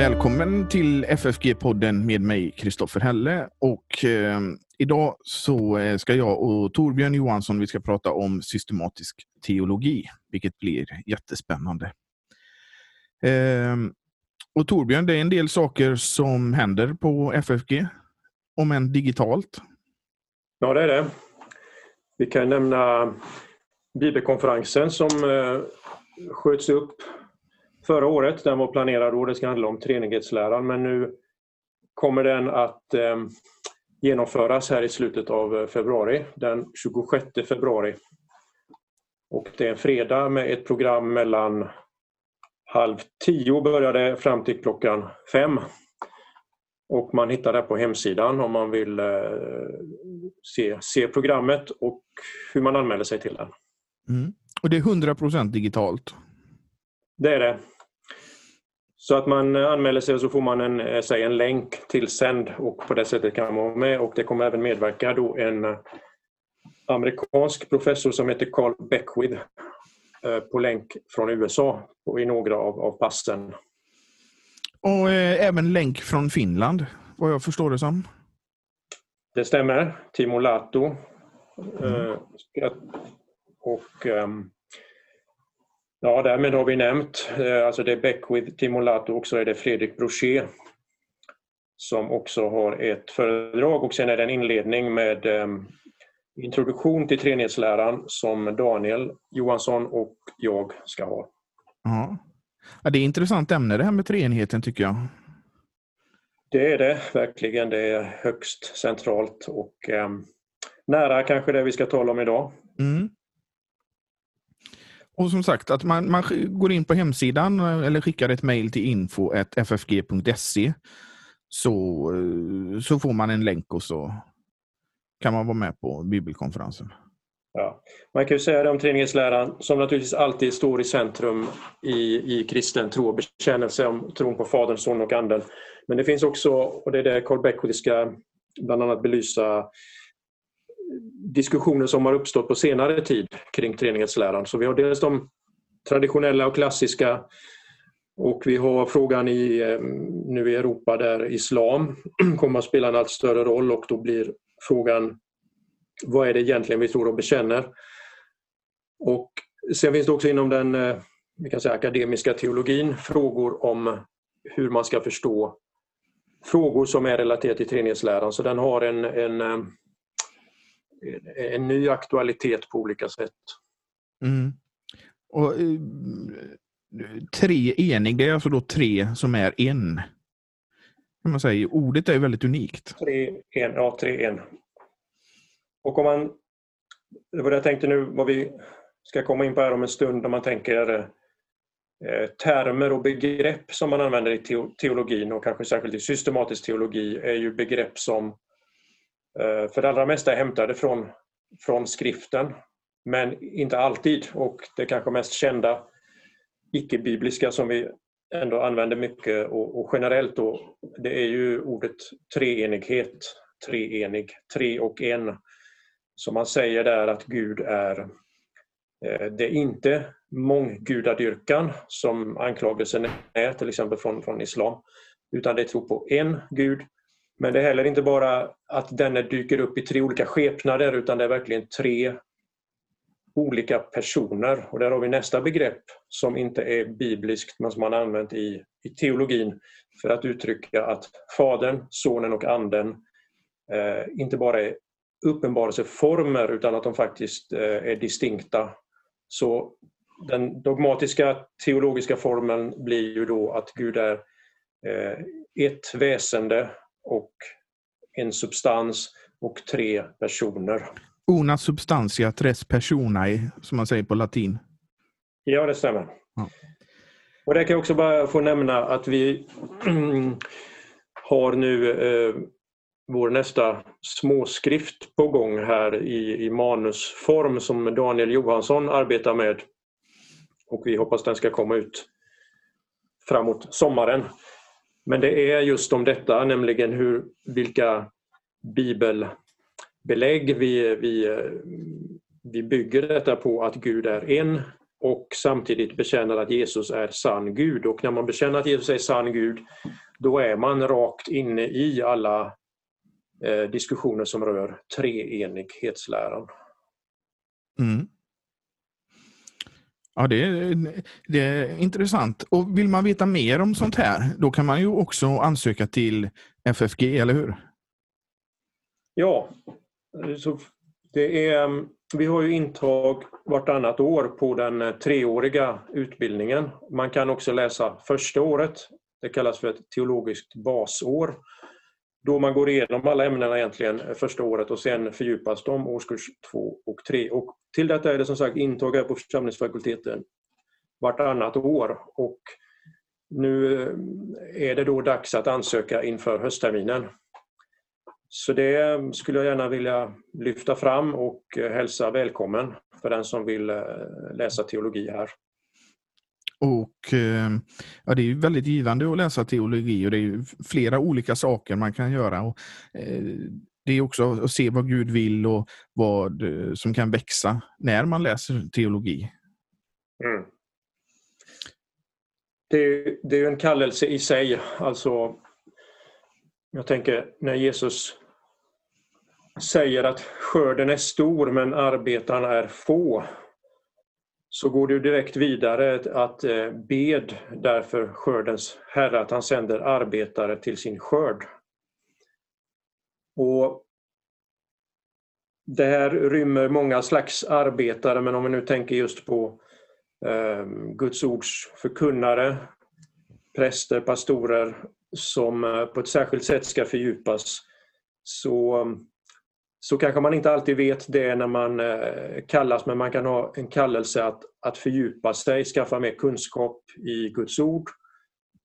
Välkommen till FFG-podden med mig, Kristoffer Helle. Och, eh, idag så eh, ska jag och Torbjörn Johansson vi ska prata om systematisk teologi, vilket blir jättespännande. Eh, och Torbjörn, det är en del saker som händer på FFG, om än digitalt. Ja, det är det. Vi kan nämna bibelkonferensen som eh, sköts upp förra året. Den var planerad och det ska handla om treenighetsläran men nu kommer den att eh, genomföras här i slutet av februari, den 26 februari. Och det är en fredag med ett program mellan halv tio började fram till klockan fem. Och man hittar det på hemsidan om man vill eh, se, se programmet och hur man anmäler sig till den. Mm. Och det är 100% digitalt? Det är det. Så att man anmäler sig och så får man en, eh, säg, en länk till sänd och på det sättet kan man vara med och det kommer även medverka då en eh, amerikansk professor som heter Carl Beckwith eh, på länk från USA i några av, av passen. Och eh, även länk från Finland, vad jag förstår det som. Det stämmer. Timo Lato. Mm. Eh, och um, Ja, därmed har vi nämnt, eh, alltså det är Beckwith, Timolato och så är det Fredrik Brochet som också har ett föredrag och sen är det en inledning med um, introduktion till treenighetsläran som Daniel Johansson och jag ska ha. Ja. ja, det är ett intressant ämne det här med treenigheten tycker jag. Det är det verkligen. Det är högst centralt och um, nära kanske det vi ska tala om idag. Mm. Och som sagt, att man, man går in på hemsidan eh, eller skickar ett mejl till info.ffg.se så, eh, så får man en länk och så kan man vara med på bibelkonferensen. Ja. Man kan ju säga det om treenighetsläran som naturligtvis alltid står i centrum i, i kristen tro och bekännelse om tron på Fadern, Sonen och Anden. Men det finns också, och det är det Carl Beckwith ska bland annat belysa, diskussioner som har uppstått på senare tid kring treenighetsläran. Så vi har dels de traditionella och klassiska och vi har frågan i, eh, nu i Europa där islam kommer att spela en allt större roll och då blir frågan vad är det egentligen vi tror och bekänner? Och sen finns det också inom den eh, vi kan säga, akademiska teologin frågor om hur man ska förstå frågor som är relaterade till treenighetsläran. Så den har en, en eh, en ny aktualitet på olika sätt. Mm. Och, eh, tre enig, det är alltså då tre som är en? Kan man säga. Ordet är väldigt unikt. Tre, en, ja, tre, en. Och om man, det var det jag tänkte nu, vad vi ska komma in på här om en stund, när man tänker eh, termer och begrepp som man använder i teologin och kanske särskilt i systematisk teologi är ju begrepp som Eh, för det allra mesta är hämtade från, från skriften, men inte alltid. Och det kanske mest kända icke-bibliska som vi ändå använder mycket och, och generellt då, det är ju ordet treenighet, treenig, tre och en. Så man säger där att Gud är eh, det är inte månggudadyrkan som anklagelsen är till exempel från, från islam, utan det är tro på en Gud men det är heller inte bara att denne dyker upp i tre olika skepnader utan det är verkligen tre olika personer. Och där har vi nästa begrepp som inte är bibliskt men som man använt i, i teologin för att uttrycka att Fadern, Sonen och Anden eh, inte bara är uppenbarelseformer utan att de faktiskt eh, är distinkta. Så den dogmatiska teologiska formeln blir ju då att Gud är eh, ett väsende och en substans och tre personer. Una substantia tres personae, som man säger på latin. Ja, det stämmer. Ja. Och där kan jag också bara få nämna att vi har nu eh, vår nästa småskrift på gång här i, i manusform som Daniel Johansson arbetar med. Och vi hoppas den ska komma ut framåt sommaren. Men det är just om detta, nämligen hur, vilka bibelbelägg vi, vi, vi bygger detta på att Gud är en och samtidigt bekänner att Jesus är sann Gud. Och när man bekänner att Jesus är sann Gud, då är man rakt inne i alla eh, diskussioner som rör treenighetsläran. Mm. Ja, det är, det är intressant. Och vill man veta mer om sånt här, då kan man ju också ansöka till FFG, eller hur? Ja, så det är, mm, vi har ju intag vartannat år på den eh, treåriga utbildningen. Man kan också läsa första året. Det kallas för ett teologiskt basår. Då man går igenom alla ämnena egentligen eh, första året och sen fördjupas de årskurs 2 och 3. Och till detta är det som sagt intag här på församlingsfakulteten vartannat år. Och nu eh, är det då dags att ansöka inför höstterminen. Så det skulle jag gärna vilja lyfta fram och eh, hälsa välkommen för den som vill läsa teologi här. Och eh, ja, Det är väldigt givande att läsa teologi och det är flera olika saker man kan göra. Och, eh, det är också att se vad Gud vill och vad eh, som kan växa när man läser teologi. Mm. Det, det är en kallelse i sig. Alltså, jag tänker när Jesus säger att skörden är stor men arbetarna är få så går det direkt vidare att eh, bed därför skördens Herre att han sänder arbetare till sin skörd. Och det här rymmer många slags arbetare men om vi nu tänker just på eh, Guds ords förkunnare, präster, pastorer som eh, på ett särskilt sätt ska fördjupas så så kanske man inte alltid vet det när man eh, kallas men man kan ha en kallelse att, att fördjupa sig, skaffa mer kunskap i Guds ord,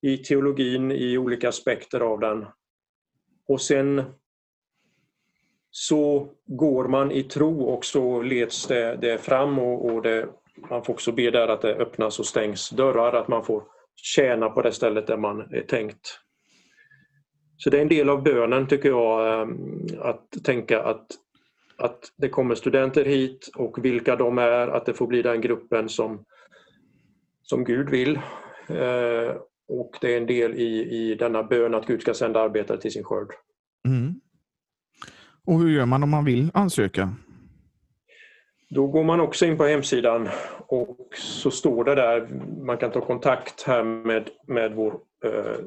i teologin, i olika aspekter av den. Och sen så går man i tro och så leds det, det fram och, och det, man får också be där att det öppnas och stängs dörrar, att man får tjäna på det stället där man är tänkt. Så det är en del av bönen tycker jag ehm, att tänka att, att det kommer studenter hit och vilka de är, att det får bli den gruppen som, som Gud vill. Eh, och det är en del i, i denna bön att Gud ska sända arbetare till sin skörd. Mm. Och hur gör man om man vill ansöka? Då går man också in på hemsidan och så står det där, man kan ta kontakt här med, med vår eh,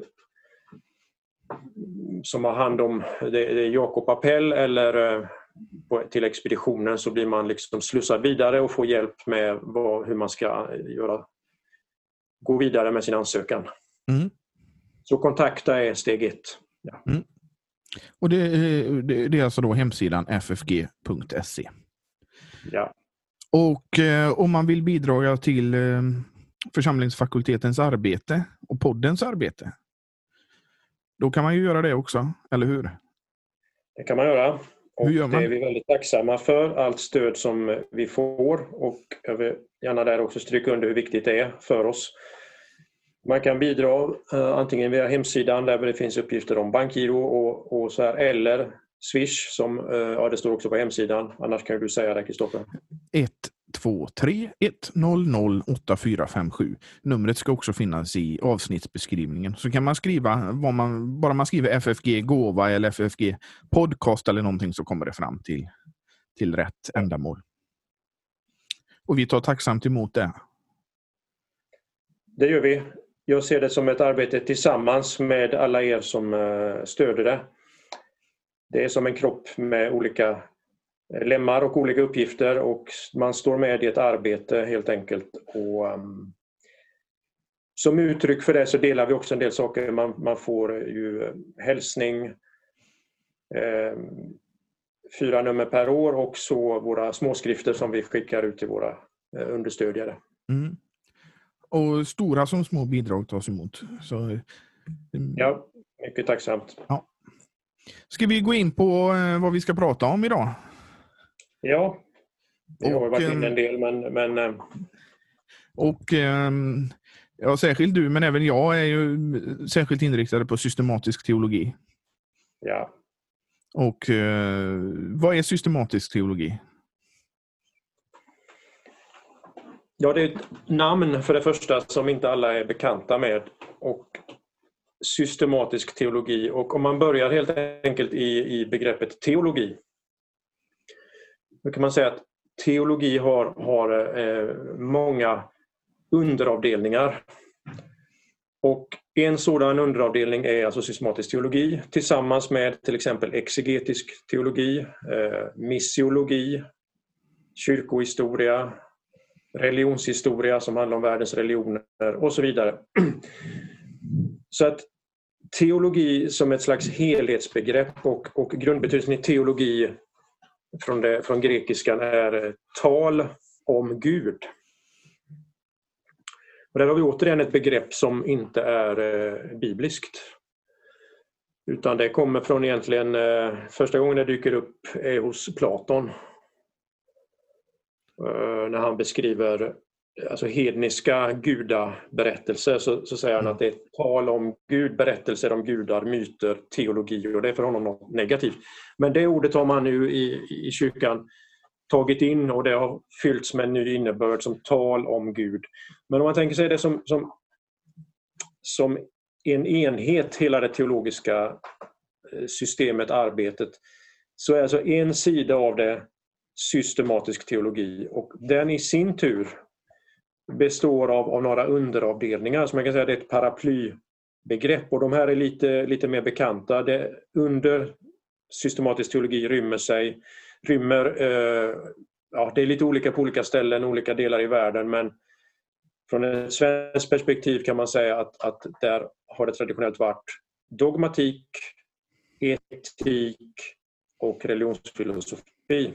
som har hand om det är Jakob Appell eller eh, till expeditionen så blir man liksom slussad vidare och får hjälp med vad, hur man ska göra, gå vidare med sin ansökan. Mm. Så kontakta är steg ett. Ja. Mm. Och det, det, det, är alltså då hemsidan ffg.se. Ja. Och eh, om man vill bidra till eh, församlingsfakultetens arbete och poddens arbete då kan man ju göra det också, eller hur? Det kan man göra. Och det är vi väldigt tacksamma för, allt stöd som vi får. Och jag vill gärna där också stryka under hur viktigt det är för oss. Man kan bidra uh, antingen via hemsidan där det finns uppgifter om bankgiro och, och så här, eller Swish som uh, ja, det står också på hemsidan. Annars kan du säga det Kristoffer. 123 100 8457. Numret ska också finnas i avsnittsbeskrivningen. Så kan man skriva, vad man, bara man skriver FFG gåva eller FFG podcast eller någonting så kommer det fram till, till rätt ändamål. Och vi tar tacksamt emot det. Det gör vi. Jag ser det som ett arbete tillsammans med alla er som eh, stöder det. Det är som en kropp med olika lemmar och olika uppgifter och man står med i ett arbete helt enkelt. Och, um, som uttryck för det så delar vi också en del saker. Man, man får ju hälsning, eh, fyra nummer per år och så våra småskrifter som vi skickar ut till våra eh, understödjare. Mm. Och stora som små bidrag tas emot. Så, mm. Ja, mycket tacksamt. Ja. Ska vi gå in på eh, vad vi ska prata om idag? Ja, det har varit inne en del men... men eh, och ehm, ja, särskilt du, men även jag är ju särskilt inriktade på systematisk teologi. Ja. Och vad är systematisk teologi? Ja, det är ett namn för det första som inte alla är bekanta med och systematisk teologi. Och om man börjar helt enkelt i, i begreppet teologi då kan man säga att teologi har, har eh, många underavdelningar. Och en sådan underavdelning är alltså systematisk teologi tillsammans med till exempel exegetisk teologi, eh, missiologi, kyrkohistoria, religionshistoria som handlar om världens religioner och så vidare. Så att teologi som ett slags helhetsbegrepp och, och grundbetydelsen i teologi från, det, från grekiskan är eh, tal om Gud. Och där har vi återigen ett begrepp som inte är eh, bibliskt. Utan det kommer från egentligen, eh, första gången det dyker upp är hos Platon. Eh, när han beskriver alltså hedniska gudaberättelser så, så säger han att det är tal om Gud, berättelser om gudar, myter, teologi och det är för honom något negativt. Men det ordet har man nu i, i kyrkan tagit in och det har fyllts med en ny innebörd som tal om Gud. Men om man tänker sig det som, som, som en enhet, hela det teologiska eh, systemet, arbetet, så är alltså en sida av det systematisk teologi och den i sin tur består av, av några underavdelningar. Så man kan säga det är ett paraplybegrepp och de här är lite, lite mer bekanta. Det, under systematisk teologi rymmer sig rymmer, eh, ja, det är lite olika på olika ställen, olika delar i världen men från ett svenskt perspektiv kan man säga att, att där har det traditionellt varit dogmatik, etik och religionsfilosofi.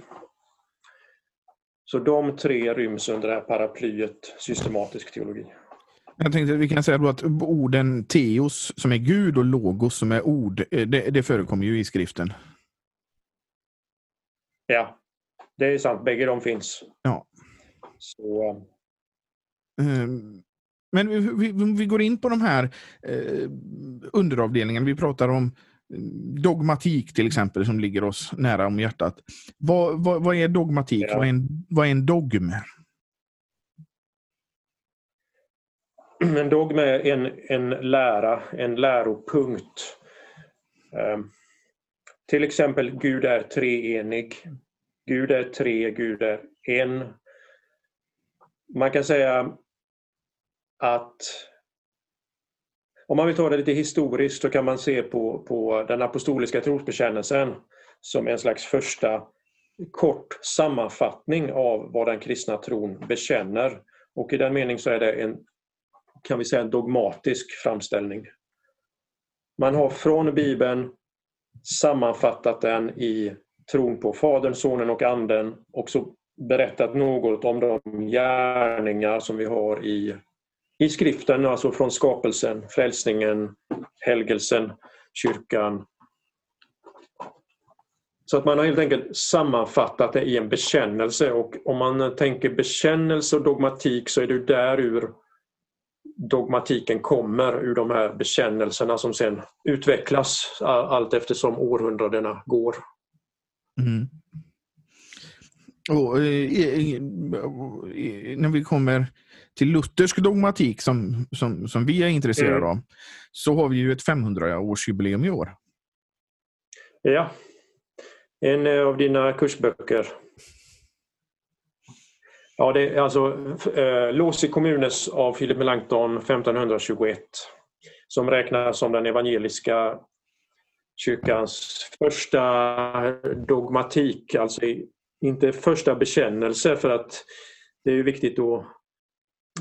Så de tre ryms under det här paraplyet systematisk teologi. Jag tänkte vi kan säga då att orden teos som är Gud och logos som är ord, eh, det, det förekommer ju i skriften. Ja, det är sant. Bägge de finns. Ja. Så... Um, men vi, vi, vi, går in på de här eh, underavdelningarna. Vi pratar om dogmatik till exempel som ligger oss nära om hjärtat. Vad, vad, vad är dogmatik? Ja. Vad, är en, vad är en dogm? En dogm är en, en lära, en läropunkt. Um, till exempel Gud är treenig. Gud är tre, Gud är en. Man kan säga att om man vill ta det lite historiskt så kan man se på, på den apostoliska trosbekännelsen som en slags första kort sammanfattning av vad den kristna tron bekänner. Och i den meningen så är det en, kan vi säga, en dogmatisk framställning. Man har från Bibeln sammanfattat den i tron på Fadern, Sonen och Anden och så berättat något om de gärningar som vi har i i skriften, alltså från skapelsen, frälsningen, helgelsen, kyrkan. Så att man har helt enkelt sammanfattat det i en bekännelse och om man tänker bekännelse och dogmatik så är det där ur dogmatiken kommer, ur de här bekännelserna som sen utvecklas allt eftersom århundradena går. Mm. Och, eh, när vi kommer till luthersk dogmatik som, som, som vi är intresserade mm. av så har vi ju ett 500-årsjubileum i år. Ja, en av dina kursböcker. Ja, det är alltså äh, Låsi kommunes av Philip Melanchthon 1521 som räknas som den evangeliska kyrkans första dogmatik, alltså inte första bekännelse för att det är ju viktigt att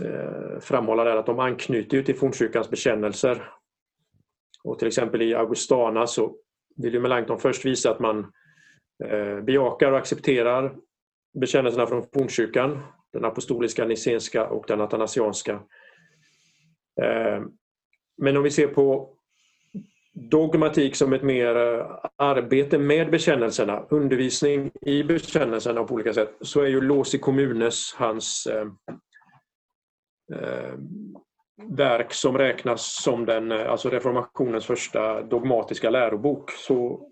eh, framhålla där att de anknyter till fornkyrkans bekännelser. Och till exempel i Augustana så vill ju Melanchthon först visa att man eh, bejakar och accepterar bekännelserna från fornkyrkan, den apostoliska, nicenska och den atanasianska. Eh, men om vi ser på dogmatik som ett mer eh, arbete med bekännelserna, undervisning i bekännelserna på olika sätt, så är ju Låsi Kommunes hans eh, eh verk som räknas som den, eh, alltså reformationens första dogmatiska lärobok. Så,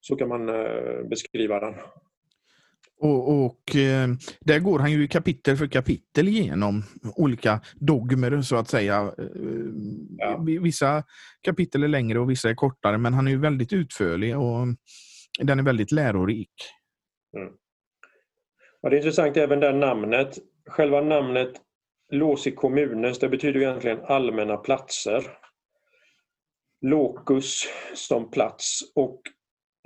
så kan man eh, beskriva den. Och, och eh, där går han ju kapitel för kapitel igenom olika dogmer så att säga. Eh, ja. Vissa kapitel är längre och vissa är kortare, men han är ju väldigt utförlig och den är väldigt lärorik. Mm. Ja, det är intressant även det namnet. Själva namnet Låsi kommunes, det betyder egentligen allmänna platser. Locus som plats och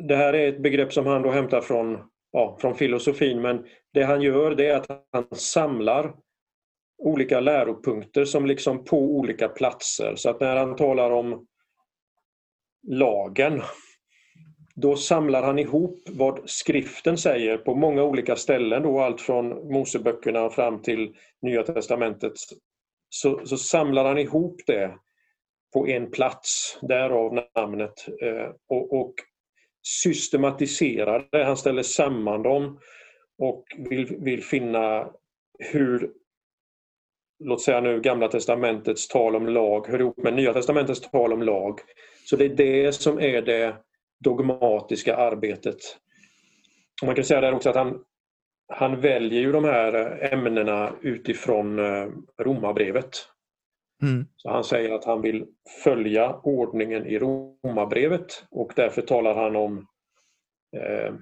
det här är ett begrepp som han då hämtar från, ja, från filosofin men det han gör det är att han samlar olika läropunkter som liksom på olika platser. Så att när han talar om lagen då samlar han ihop vad skriften säger på många olika ställen, då allt från Moseböckerna fram till Nya Testamentet. Så, så samlar han ihop det på en plats, därav namnet. Eh, och, och systematiserar det, han ställer samman dem och vill, vill finna hur låt säga nu Gamla Testamentets tal om lag hör ihop med Nya Testamentets tal om lag. Så det är det som är det dogmatiska arbetet. Och man kan säga där också att han, han väljer ju de här ämnena utifrån eh, Romarbrevet. Mm. Så han säger att han vill följa ordningen i Romarbrevet och därför talar han om eh,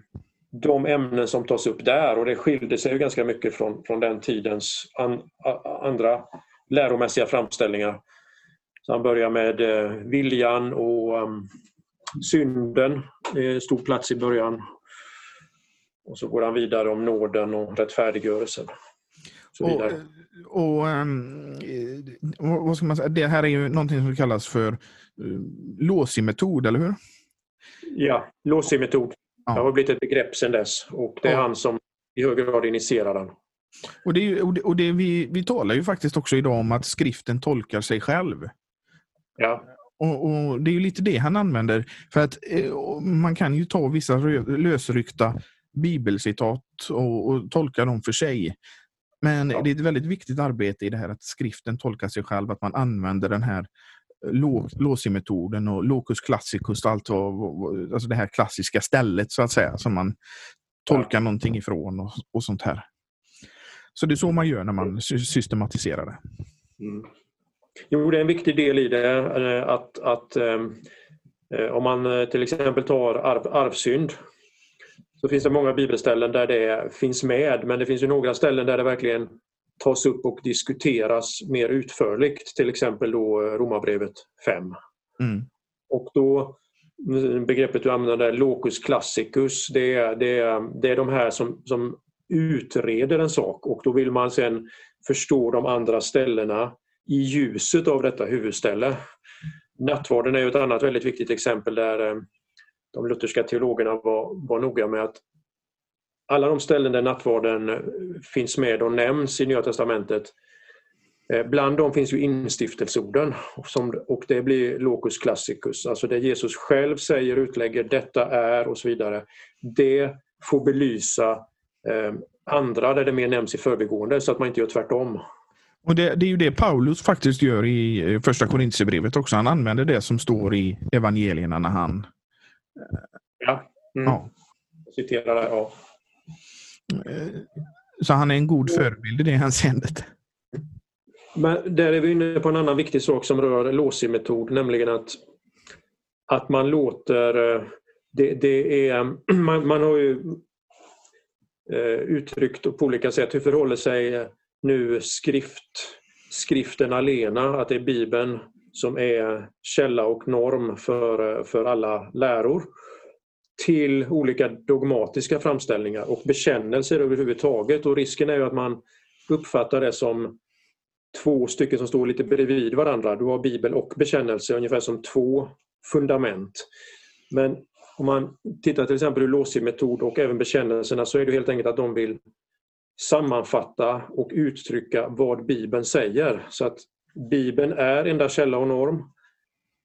de ämnen som tas upp där och det skilde sig ju ganska mycket från, från den tidens an, a, andra läromässiga framställningar. Så han börjar med eh, viljan och um, synden, eh, stor plats i början. Och så går han vidare om nåden och rättfärdiggörelsen. Och, och, um, vad ska man säga? Det här är ju någonting som kallas för uh, låsimetod, eller hur? Ja, låsimetod. Ja. Det har blivit ett begrepp sedan dess och det är ja. han som i hög grad initierar den. Och, det, och, det, och det, vi, vi talar ju faktiskt också idag om att skriften tolkar sig själv. Ja. Och, och, Det är ju lite det han använder. För att eh, Man kan ju ta vissa lösryckta bibelcitat och, och tolka dem för sig. Men ja. det är ett väldigt viktigt arbete i det här att skriften tolkar sig själv, att man använder den här låsimetoden och locus classicus, allt och, alltså det här klassiska stället så att säga, som man tolkar ja. någonting ifrån och, och sånt här. Så det är så man gör när man systematiserar det. Mm. Jo, det är en viktig del i det eh, att, att ehm, eh, om man eh, till exempel tar arv, arvsynd så finns det många bibelställen där det finns med men det finns ju några ställen där det verkligen tas upp och diskuteras mer utförligt, till exempel då Romarbrevet 5. Mm. Och då begreppet du använder locus classicus, det är, det är, det är de här som, som utreder en sak och då vill man sen förstå de andra ställena i ljuset av detta huvudställe. Nattvarden är ett annat väldigt viktigt exempel där eh, de lutherska teologerna var, var noga med att alla de ställen där nattvarden eh, finns med och nämns i Nya Testamentet eh, Bland dem finns ju instiftelseorden och det blir locus classicus, alltså det Jesus själv säger, utlägger, detta är och så vidare. Det får belysa eh, andra där det mer nämns i förbigående så att man inte gör tvärtom. Och det, det, är ju det Paulus faktiskt gör i första Korintierbrevet också. Han använder det som står i evangelierna när han... Ja. Mm. ja. Jag citerar det, ja. Eh, så han är en god förebild i det hänseendet. Men där är vi inne på en annan viktig sak som rör låsimetod, nämligen att, att man låter... Eh, det, det är, man, man har ju eh, uttryckt på olika sätt hur förhåller sig nu skrift, skriften alena, att det är Bibeln som är källa och norm för, för alla läror till olika dogmatiska framställningar och bekännelser överhuvudtaget. Och risken är ju att man uppfattar det som två stycken som står lite bredvid varandra. Du har Bibel och bekännelse ungefär som två fundament. Men om man tittar till exempel ur låsimetod och även bekännelserna så är det helt enkelt att de vill sammanfatta och uttrycka vad Bibeln säger. Så att Bibeln är enda källa och norm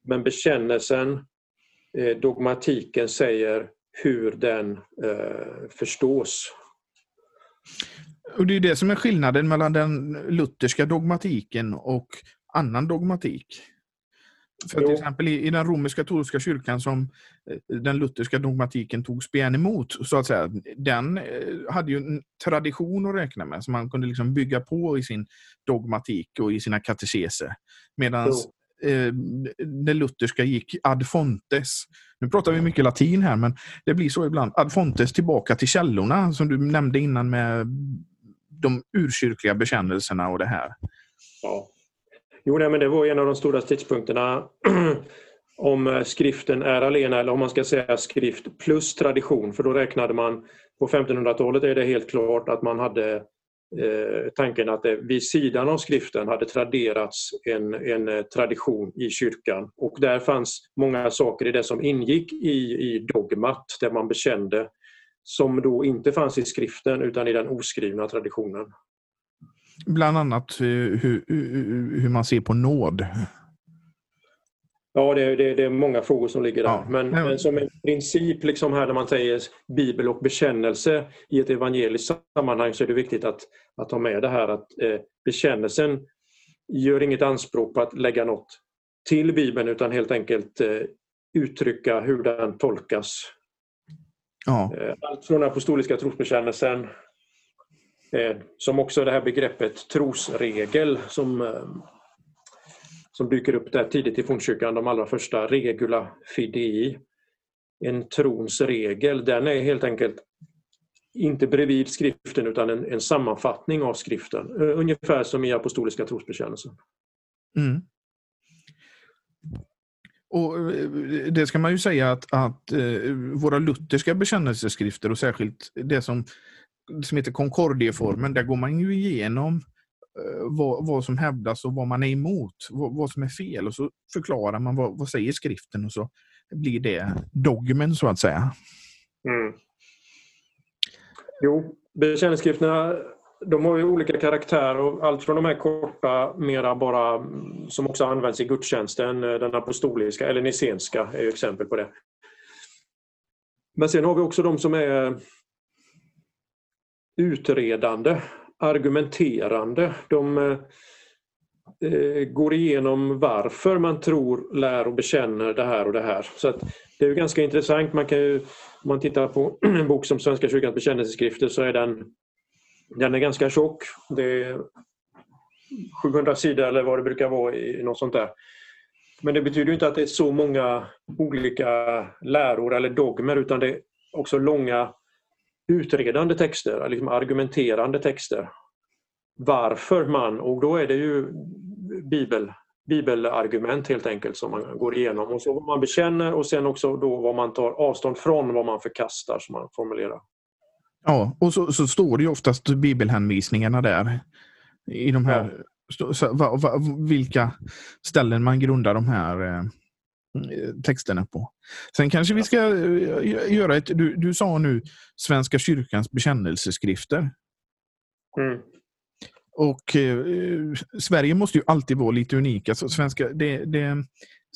men bekännelsen, eh, dogmatiken säger hur den eh, förstås. Och Det är det som är skillnaden mellan den lutherska dogmatiken och annan dogmatik. För till exempel i, i den romersk-katolska kyrkan som eh, den lutherska dogmatiken tog spjärn emot, så att säga, den eh, hade ju en tradition att räkna med som man kunde liksom bygga på i sin dogmatik och i sina katekeser. Medan eh, det lutherska gick ad fontes. Nu pratar vi mycket latin här, men det blir så ibland. Ad fontes tillbaka till källorna, som du nämnde innan med de urkyrkliga bekännelserna och det här. Ja. Jo, nej, men det var en av de stora stridspunkterna om eh, skriften är alena eller om man ska säga skrift plus tradition. För då räknade man, på 1500-talet är det helt klart att man hade eh, tanken att det vid sidan av skriften hade traderats en, en eh, tradition i kyrkan. Och där fanns många saker i det som ingick i, i dogmat, det man bekände, som då inte fanns i skriften utan i den oskrivna traditionen. Bland annat hur, hur man ser på nåd. Ja, det, det, det, är många frågor som ligger där. Ja. Men, men, som en princip liksom här när man säger bibel och bekännelse i ett evangeliskt sammanhang så är det viktigt att, att ha med det här att eh, bekännelsen gör inget anspråk på att lägga något till bibeln utan helt enkelt eh, uttrycka hur den tolkas. Ja. Eh, allt från den apostoliska trosbekännelsen Eh, som också det här begreppet trosregel som, eh, som dyker upp där tidigt i fornkyrkan, de allra första regula fidei. En trons regel, den är helt enkelt inte bredvid skriften utan en, en sammanfattning av skriften. Eh, ungefär som i apostoliska trosbekännelsen. Mm. Och eh, Det ska man ju säga att, att eh, våra lutherska bekännelseskrifter och särskilt det som som heter Concordieformen. Där går man ju igenom eh, vad, vad, som hävdas och vad man är emot, vad, vad som är fel. Och så förklarar man vad, vad säger skriften och så blir det dogmen så att säga. Mm. Jo, bekännelseskrifterna de har ju olika karaktär och allt från de här korta, mera bara som också används i gudstjänsten, eh, den apostoliska eller nissenska är ju exempel på det. Men sen har vi också de som är utredande, argumenterande. De eh, eh, går igenom varför man tror, lär och bekänner det här och det här. Så att Det är ganska intressant. Man kan ju, om man tittar på en bok som Svenska kyrkans bekännelseskrifter så är den, den är ganska tjock. Det är 700 sidor eller vad det brukar vara i något sånt där. Men det betyder inte att det är så många olika läror eller dogmer utan det är också långa utredande texter, liksom argumenterande texter. Varför man, och då är det ju bibel, bibelargument helt enkelt som man går igenom. Och så vad man bekänner och sen också då vad man tar avstånd från, vad man förkastar som man formulerar. Ja, och så, så står det ju oftast bibelhänvisningarna där. I de här, ja. så, va, va, vilka ställen man grundar de här eh, texterna på. Sen kanske vi ska eh, göra ett... Du, du sa nu Svenska kyrkans bekännelseskrifter. Mm. Och eh, Sverige måste ju alltid vara lite unika. Alltså, svenska, det, det,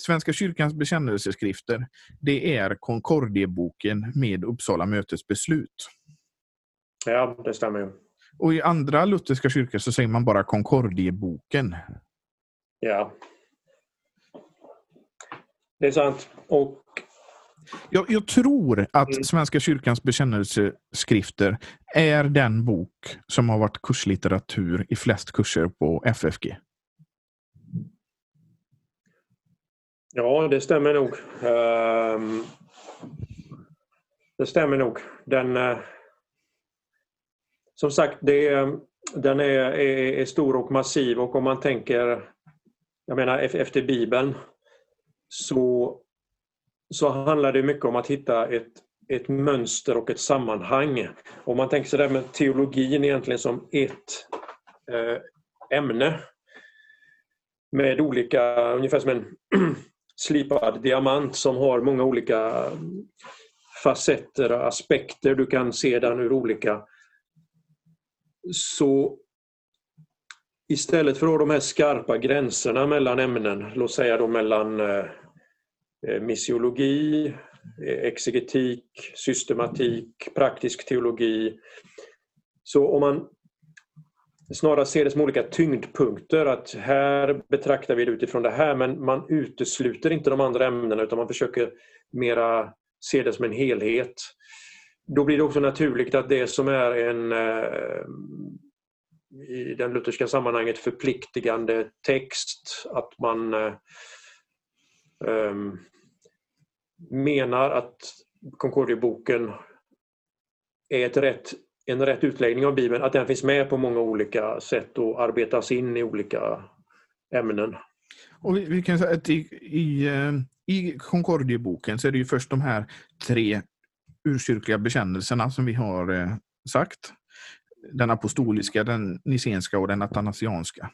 Svenska kyrkans bekännelseskrifter, det är Concordieboken med Uppsala mötes beslut. Ja, det stämmer ju. Och i andra lutherska kyrkor så säger man bara Concordieboken. Ja. Det är sant. Och... Jag, jag tror att mm. Svenska kyrkans bekännelseskrifter är den bok som har varit kurslitteratur i flest kurser på FFG. Ja, det stämmer nog. Um, det stämmer nog. Den, uh, som sagt, det, den är, är, är, stor och massiv och om man tänker, jag menar efter Bibeln, så, så handlar det mycket om att hitta ett, ett mönster och ett sammanhang. Om man tänker sig det med teologin egentligen som ett eh, ämne med olika, ungefär som en slipad diamant som har många olika facetter och aspekter. Du kan se den ur olika. Så istället för att ha de här skarpa gränserna mellan ämnen, låt säga då mellan eh, eh, missiologi, eh, exegetik, systematik, praktisk teologi. Så om man snarare ser det som olika tyngdpunkter. Att här betraktar vi det utifrån det här men man utesluter inte de andra ämnena utan man försöker mera se det som en helhet. Då blir det också naturligt att det som är en eh, i den lutherska sammanhanget förpliktigande text, att man um, menar att Concordieboken är ett rätt, en rätt utläggning av Bibeln, att den finns med på många olika sätt och arbetas in i olika ämnen. Och vi, kan säga att i, i, eh, i Concordieboken så är det ju först de här tre urkyrkliga bekännelserna som vi har eh, sagt. Den apostoliska, den nicenska och den atanasianska.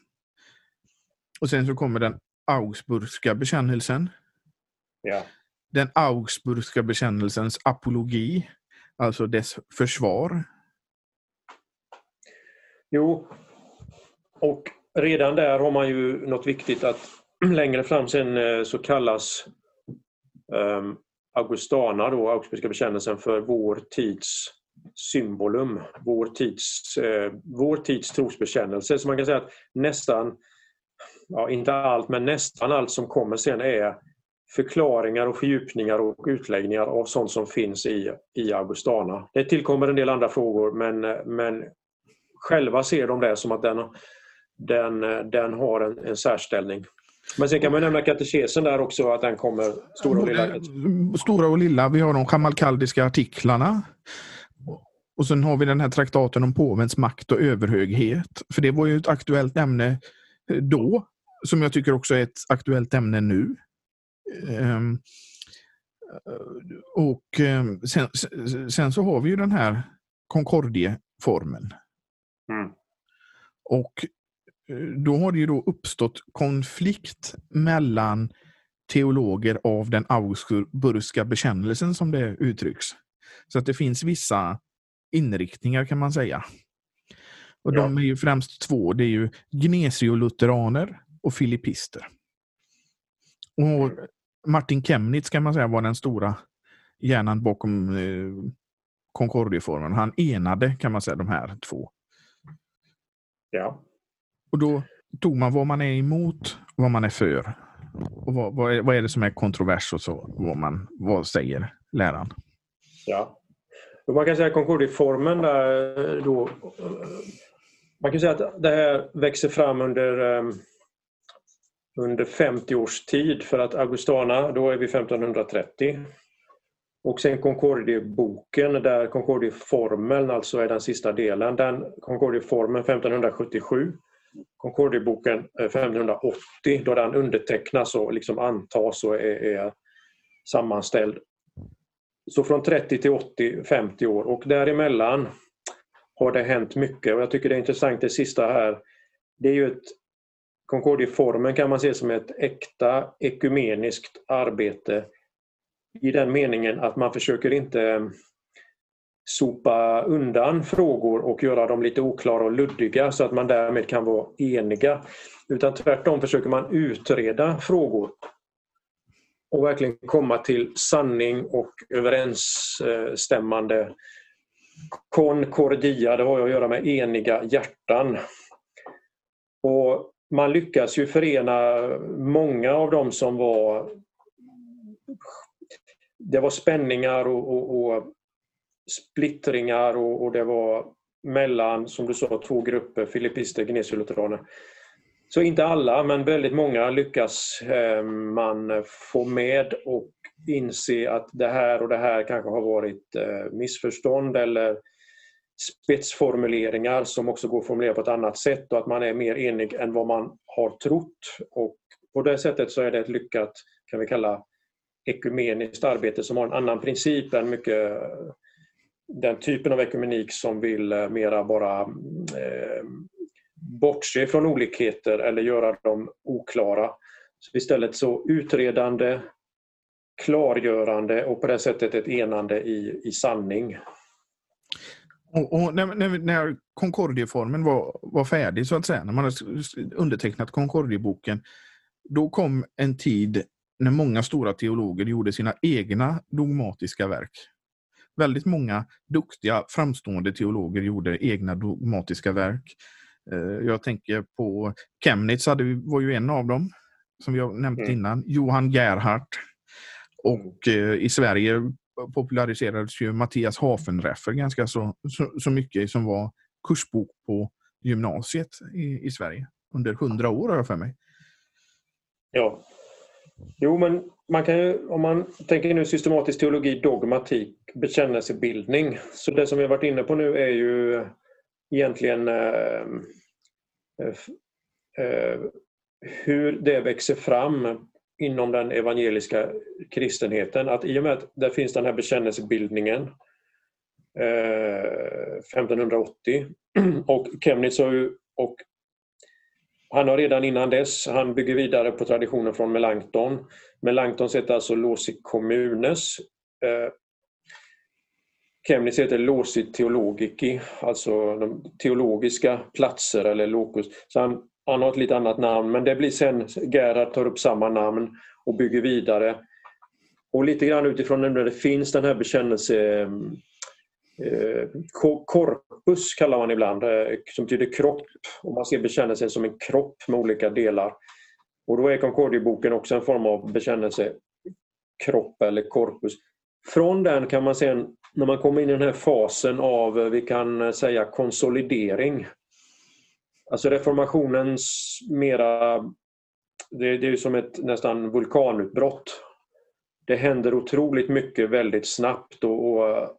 Och sen så kommer den Augsburgska bekännelsen. Ja. Den Augsburgska bekännelsens apologi, alltså dess försvar. Jo, och redan där har man ju något viktigt att längre fram sen eh, så kallas um, Augustana, då, Augsburgska bekännelsen, för vår tids symbolum, vår tids, eh, vår tids trosbekännelse. Så man kan säga att nästan, ja, inte allt, men nästan allt som kommer sen är förklaringar och fördjupningar och utläggningar av sånt som finns i, i Augustana. Det tillkommer en del andra frågor men, men själva ser de det som att den, den, den har en, en särställning. Men sen kan man nämna katekesen där också, att den kommer stora och lilla. Stora och lilla. Vi har de schamalkaldiska artiklarna. Och sen har vi den här traktaten om påvens makt och överhöghet. För det var ju ett aktuellt ämne då, som jag tycker också är ett aktuellt ämne nu. Um, och um, sen, sen, så har vi ju den här Concordie-formeln. Mm. Och eh, då har det ju då uppstått konflikt mellan teologer av den Augsburgska bekännelsen som det uttrycks. Så att det finns vissa inriktningar kan man säga. Och ja. De är ju främst två. Det är ju Gnesiolutheraner och filippister. Och Martin Chemnitz kan man säga var den stora hjärnan bakom eh, Concordieformen. Han enade kan man säga de här två. Ja. Och då tog man vad man är emot och vad man är för. Och vad, vad, är, vad är det som är kontrovers och så, vad, man, vad säger läran? Ja. Man kan säga att Concordieformen där eh, då eh, man kan säga att det här växer fram under, ehm, under 50 års tid för att Augustana, då är vi 1530. Och sen Concordieboken där Concordieformeln alltså är den sista delen. Den Concordieformeln 1577. Concordieboken eh, 1580 då den undertecknas och liksom antas och är, är sammanställd så från 30 till 80, 50 år och däremellan har det hänt mycket och jag tycker det är intressant det sista här. Det är ju ett Concordieformen kan man se som ett äkta ekumeniskt arbete i den meningen att man försöker inte sopa undan frågor och göra dem lite oklara och luddiga så att man därmed kan vara eniga. Utan tvärtom försöker man utreda frågor och verkligen komma till sanning och överensstämmande Concordia, det har att göra med eniga hjärtan. Och man lyckas ju förena många av dem som var det var spänningar och, och, och splittringar och, och, det var mellan, som du sa, två grupper, filippister och gnesiolutheraner. Så inte alla, men väldigt många lyckas eh, man få med och inse att det här och det här kanske har varit eh, missförstånd eller spetsformuleringar som också går att formulera på ett annat sätt och att man är mer enig än vad man har trott. Och på det sättet så är det ett lyckat, kan vi kalla, ekumeniskt arbete som har en annan princip än mycket eh, den typen av ekumenik som vill mera bara eh, bortse från olikheter eller göra dem oklara. Så istället så utredande, klargörande och på det sättet ett enande i, i sanning. Och, och när, när, när Concordieformen var, var färdig, så att säga, när man hade undertecknat Concordieboken, då kom en tid när många stora teologer gjorde sina egna dogmatiska verk. Väldigt många duktiga, framstående teologer gjorde egna dogmatiska verk. Eh, jag tänker på Chemnitz hade, var ju en av dem som vi har nämnt mm. innan. Johan Gerhardt. Och eh, i Sverige populariserades ju Mattias Hafenreffer ganska så, så, så, mycket som var kursbok på gymnasiet i, i Sverige. Under hundra år har jag för mig. Ja. Jo, men man kan ju, om man tänker nu systematisk teologi, dogmatik, bekännelsebildning. Så det som vi har varit inne på nu är ju egentligen eh, eh, eh, hur det växer fram inom den evangeliska kristenheten. Att i och med att det finns den här bekännelsebildningen 1580 och Chemnitz har ju, och han har redan innan dess, han bygger vidare på traditionen från Melanchthon. Melanchthon heter alltså Losi Communes. Eh, Chemnitz heter Loci Theologici, alltså de teologiska platser eller locus. Så han, han har ett lite annat namn men det blir sen, Gerhard tar upp samma namn och bygger vidare. Och lite grann utifrån när det finns den här bekännelse eh, Korpus kallar man ibland, eh, som betyder kropp. Och man ser bekännelsen som en kropp med olika delar. Och då är Concordieboken också en form av bekännelse kropp eller korpus. Från den kan man sedan när man kommer in i den här fasen av, eh, vi kan eh, säga konsolidering, Alltså reformationens mera... Det, det är som ett nästan vulkanutbrott. Det händer otroligt mycket väldigt snabbt och, och eh,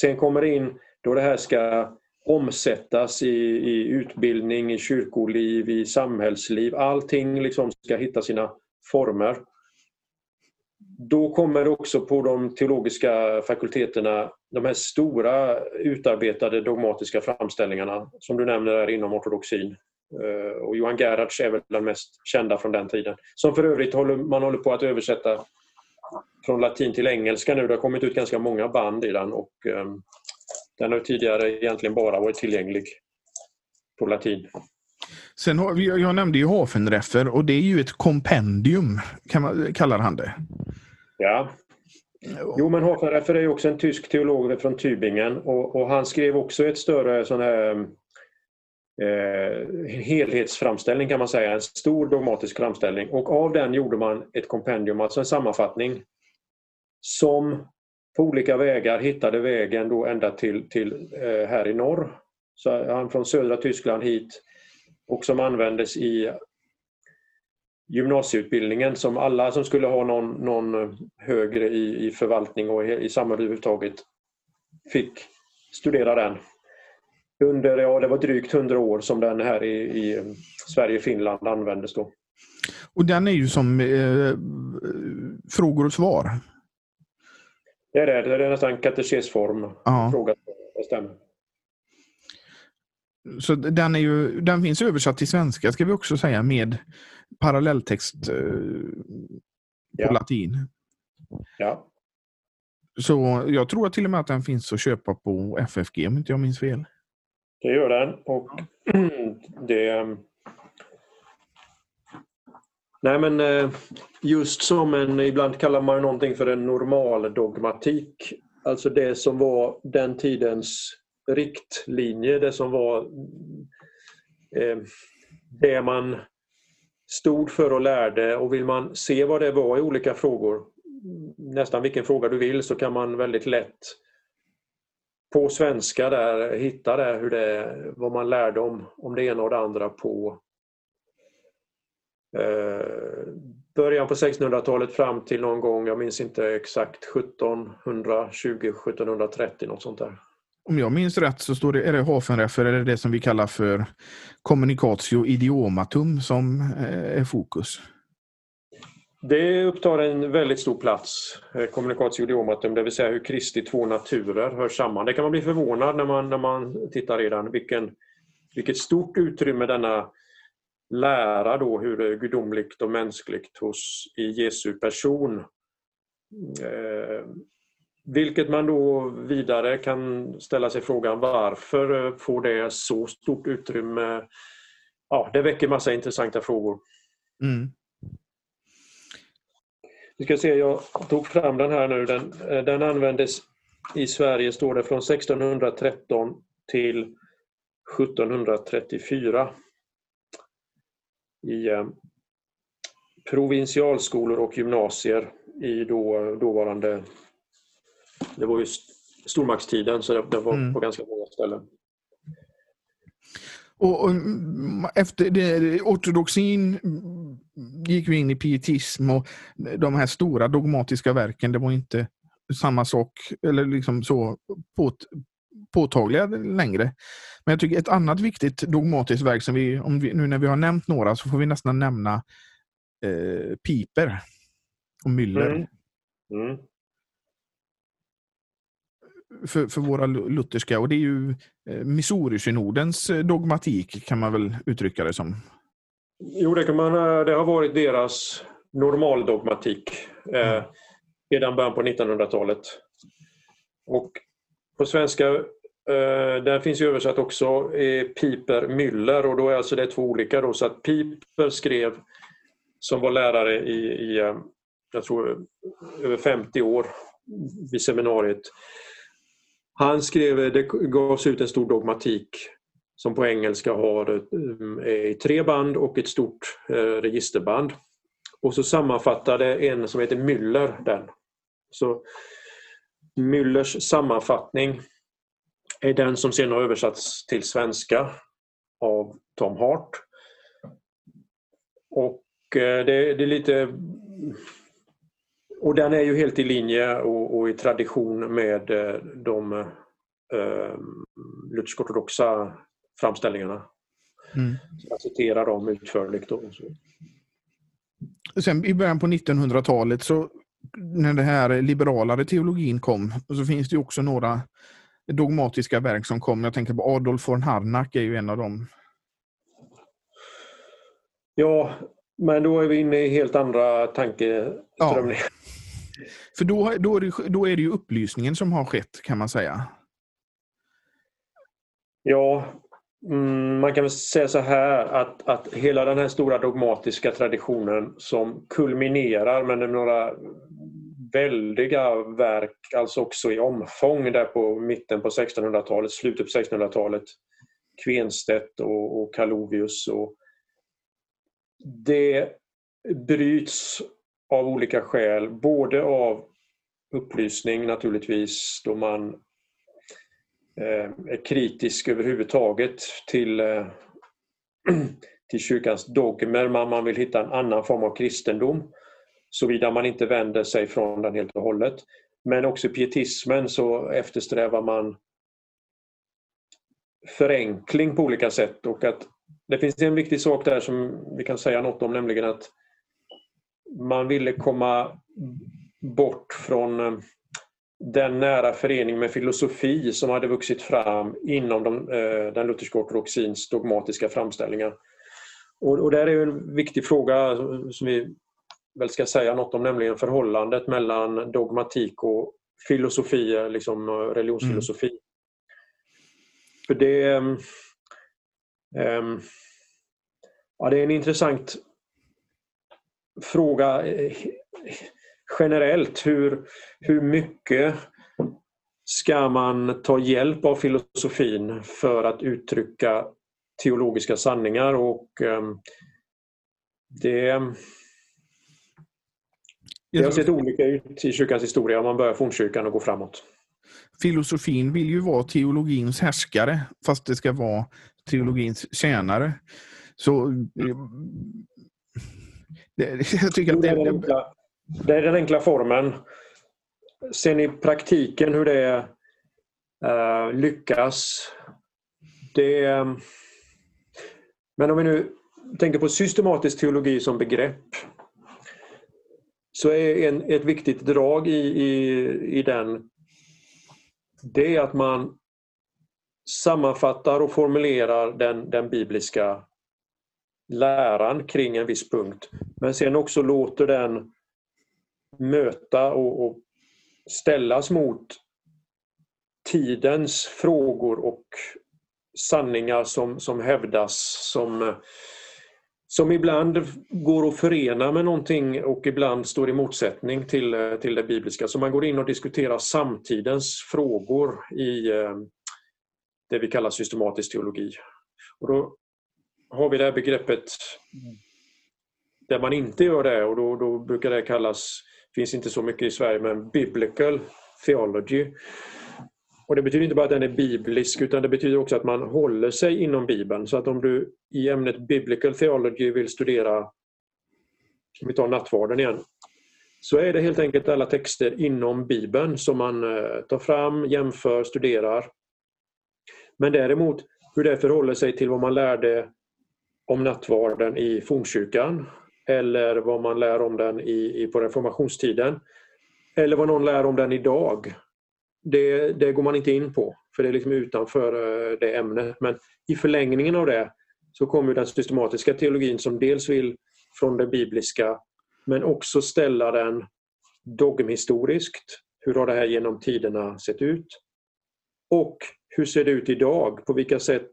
sen kommer det in då det här ska omsättas i, i utbildning, i kyrkoliv, i samhällsliv. Allting liksom ska hitta sina former. Då kommer också på de teologiska fakulteterna de här stora utarbetade dogmatiska framställningarna som du nämner är inom ortodoxin. Eh, och Johan Gerhards är väl den mest kända från den tiden. Som för övrigt håller, man håller på att översätta från latin till engelska nu. Det har kommit ut ganska många band i den och um, den har tidigare egentligen bara varit tillgänglig på latin. Sen har, jag nämnde ju Hafenreffer och det är ju ett kompendium, kan man, kallar han det. Ja. Jo, men Hafenreffer är också en tysk teolog från Tübingen och, och han skrev också ett större sån här eh, helhetsframställning kan man säga, en stor dogmatisk framställning och av den gjorde man ett kompendium, alltså en sammanfattning som på olika vägar hittade vägen då ända till, till eh, här i norr. Så han från södra Tyskland hit och som användes i gymnasieutbildningen som alla som skulle ha någon, någon högre i, i förvaltning och i, i samhället överhuvudtaget fick studera den. Under, ja det var drygt hundra år som den här i, i Sverige och Finland användes då. Och den är ju som eh, frågor och svar? Det är det, det är nästan katekesform. Fråga, det stämmer. Så den, är ju, den finns översatt till svenska ska vi också säga med parallelltext eh, på ja. latin. Ja. Så jag tror till och med att den finns att köpa på FFG om inte jag minns fel. Det gör den och det... Nej men eh, just som en, ibland kallar man någonting för en normal dogmatik. Alltså det som var den tidens riktlinje, det som var eh, det man stod för och lärde. Och vill man se vad det var i olika frågor, nästan vilken fråga du vill, så kan man väldigt lätt på svenska där hitta det, hur det, vad man lärde om, om det ena och det andra på eh, början på 1600-talet fram till någon gång, jag minns inte exakt, 1720, 1730 något sånt där om jag minns rätt så står det, är det Hafenreffer eller det som vi kallar för kommunicatio idiomatum som eh, är fokus. Det upptar en väldigt stor plats, eh, kommunikatio idiomatum, det vill säga hur Kristi två naturer hör samman. Det kan man bli förvånad när man, när man tittar redan vilken, vilket stort utrymme denna lära då, hur det är gudomligt och mänskligt hos, i Jesu person eh, vilket man då vidare kan ställa sig frågan varför får det så stort utrymme? Ja, det väcker massa intressanta frågor. Mm. Vi ska se, jag tog fram den här nu. Den, den användes i Sverige, står det, från 1613 till 1734 i eh, provinsialskolor och gymnasier i då, dåvarande... Det var ju stormaktstiden så det, var mm. på ganska många ställen. Och, och efter det, ortodoxin gick vi in i pietism och de här stora dogmatiska verken, det var inte samma sak eller liksom så på, påtagliga längre. Men jag tycker ett annat viktigt dogmatiskt verk, som vi, om vi, nu när vi har nämnt några, så får vi nästan nämna eh, Piper och Müller. Mm. Mm. För, för våra lutherska, och det är ju eh, Missouri-synodens eh, dogmatik kan man väl uttrycka det som. Jo, det, kan man, eh, det har varit deras normaldogmatik eh, redan början på 1900-talet. Och på svenska, eh, där finns översatt också eh, Piper Müller och då är alltså det två olika. Då, så att Piper skrev, som var lärare i, i jag tror över 50 år vid seminariet. Han skrev, det gavs ut en stor dogmatik som på engelska har mm, i tre band och ett stort eh, registerband. Och så sammanfattade en som heter Müller den. Så Müllers sammanfattning är den som sedan har översatts till svenska av Tom Hart. Och eh, det, det är lite... Och den är ju helt i linje och, och i tradition med eh, de eh, luthersk-ortodoxa framställningarna. Mm. Jag citerar dem utförligt. Då. Sen i början på 1900-talet så när den här liberalare teologin kom, så finns det också några dogmatiska verk som kom. Jag tänker på Adolf von Harnack är ju en av dem. Ja, men då är vi inne i helt andra tankeströmningar. Ja. För då, då, är det, då är det ju upplysningen som har skett, kan man säga. Ja, mm, man kan väl säga så här att, att hela den här stora dogmatiska traditionen som kulminerar med några väldiga verk, alltså också i omfång där på mitten på 1600-talet, slutet på 1600-talet. Kvenstedt och, och Kalovius. Och det bryts av olika skäl, både av upplysning naturligtvis då man eh, är kritisk överhuvudtaget till, eh, till kyrkans dogmer, man, man vill hitta en annan form av kristendom såvida man inte vänder sig från den helt och hållet. Men också i pietismen så eftersträvar man förenkling på olika sätt och att det finns en viktig sak där som vi kan säga något om, nämligen att man ville komma bort från eh, den nära förening med filosofi som hade vuxit fram inom de, eh, den lutherska ortodoxins dogmatiska framställningar. Och, och där är en viktig fråga som vi väl ska säga något om, nämligen förhållandet mellan dogmatik och filosofi, liksom religionsfilosofi. Mm. För det, ja, det är en intressant fråga eh, generellt. Hur, hur mycket ska man ta hjälp av filosofin för att uttrycka teologiska sanningar? och um, det det har sett olika ut i kyrkans historia om man börjar fornkyrkan och går framåt. Filosofin vill ju vara teologins härskare fast det ska vara teologins tjänare. Så eh, det, jag tycker att det, det, är enkla, det är den enkla formen. Sen i praktiken hur det uh, lyckas. Det, eh, men om vi nu tänker på systematisk teologi som begrepp så är en, ett viktigt drag i, i, i den det är att man sammanfattar och formulerar den, den bibliska läran kring en viss punkt. Men sen också låter den möta och, och ställas mot tidens frågor och sanningar som, som hävdas som som ibland går att förena med någonting och ibland står i motsättning till, till det bibliska. Så man går in och diskuterar samtidens frågor i, eh, det vi kallar systematisk teologi. Och då har vi det här begreppet där man inte gör det och då, då brukar det kallas, finns inte så mycket i Sverige, men biblical theology. Och Det betyder inte bara att den är biblisk utan det betyder också att man håller sig inom Bibeln. Så att om du i ämnet biblical theology vill studera, om vi tar nattvarden igen, så är det helt enkelt alla texter inom Bibeln som man eh, tar fram, jämför, studerar. Men däremot hur det förhåller sig till vad man lärde om nattvarden i fornkyrkan eller vad man lär om den i, i, på reformationstiden eller vad någon lär om den idag. Det, det går man inte in på för det är liksom utanför eh, det ämnet. Men i förlängningen av det så kommer den systematiska teologin som dels vill från det bibliska men också ställa den dogmhistoriskt. Hur har det här genom tiderna sett ut? Och hur ser det ut idag? På vilka sätt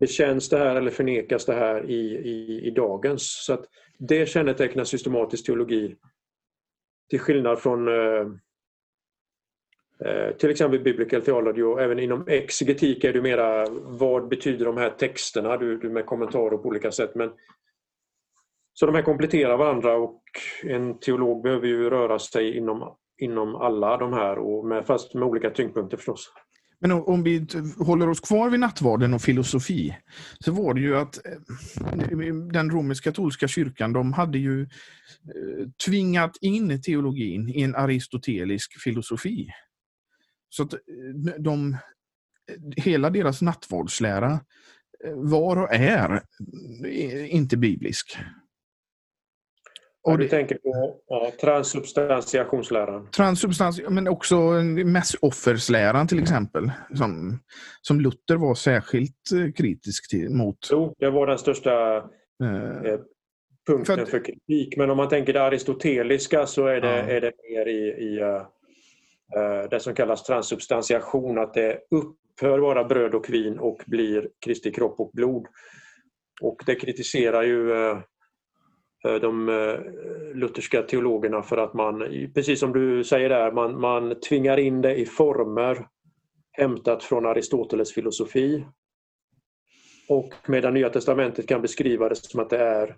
bekänns det här eller förnekas det här i, i, i dagens? Så att det kännetecknar systematisk teologi till skillnad från eh, Eh, till exempel biblical theology och även inom exegetik är det mera vad betyder de här texterna du, du med kommentarer på olika sätt. Men, så de här kompletterar varandra och en teolog behöver ju röra sig inom, inom alla de här och med, fast med olika tyngdpunkter förstås. Men om vi håller oss kvar vid nattvarden och filosofi, så var det ju att eh, den romersk-katolska kyrkan, de hade ju eh, tvingat in teologin i en aristotelisk filosofi. Så att eh, de, hela deras nattvardslära var och är inte biblisk. Och du tänker på ja, transsubstantiationsläran? Transsubstans, men också mässoffersläran till exempel. Som, som Luther var särskilt eh, kritisk till, mot. Jo, det var den största eh, eh punkten för, att, för, kritik. Men om man tänker det aristoteliska så är det, ja. är det mer i, i Eh, det som kallas transsubstantiation. Att det upphör vara bröd och vin och blir Kristi kropp och blod. Och det kritiserar ju eh, eh, de lutherska teologerna för att man, precis som du säger där, man, man tvingar in det i former hämtat från Aristoteles filosofi. Och medan Nya Testamentet kan beskriva det som att det är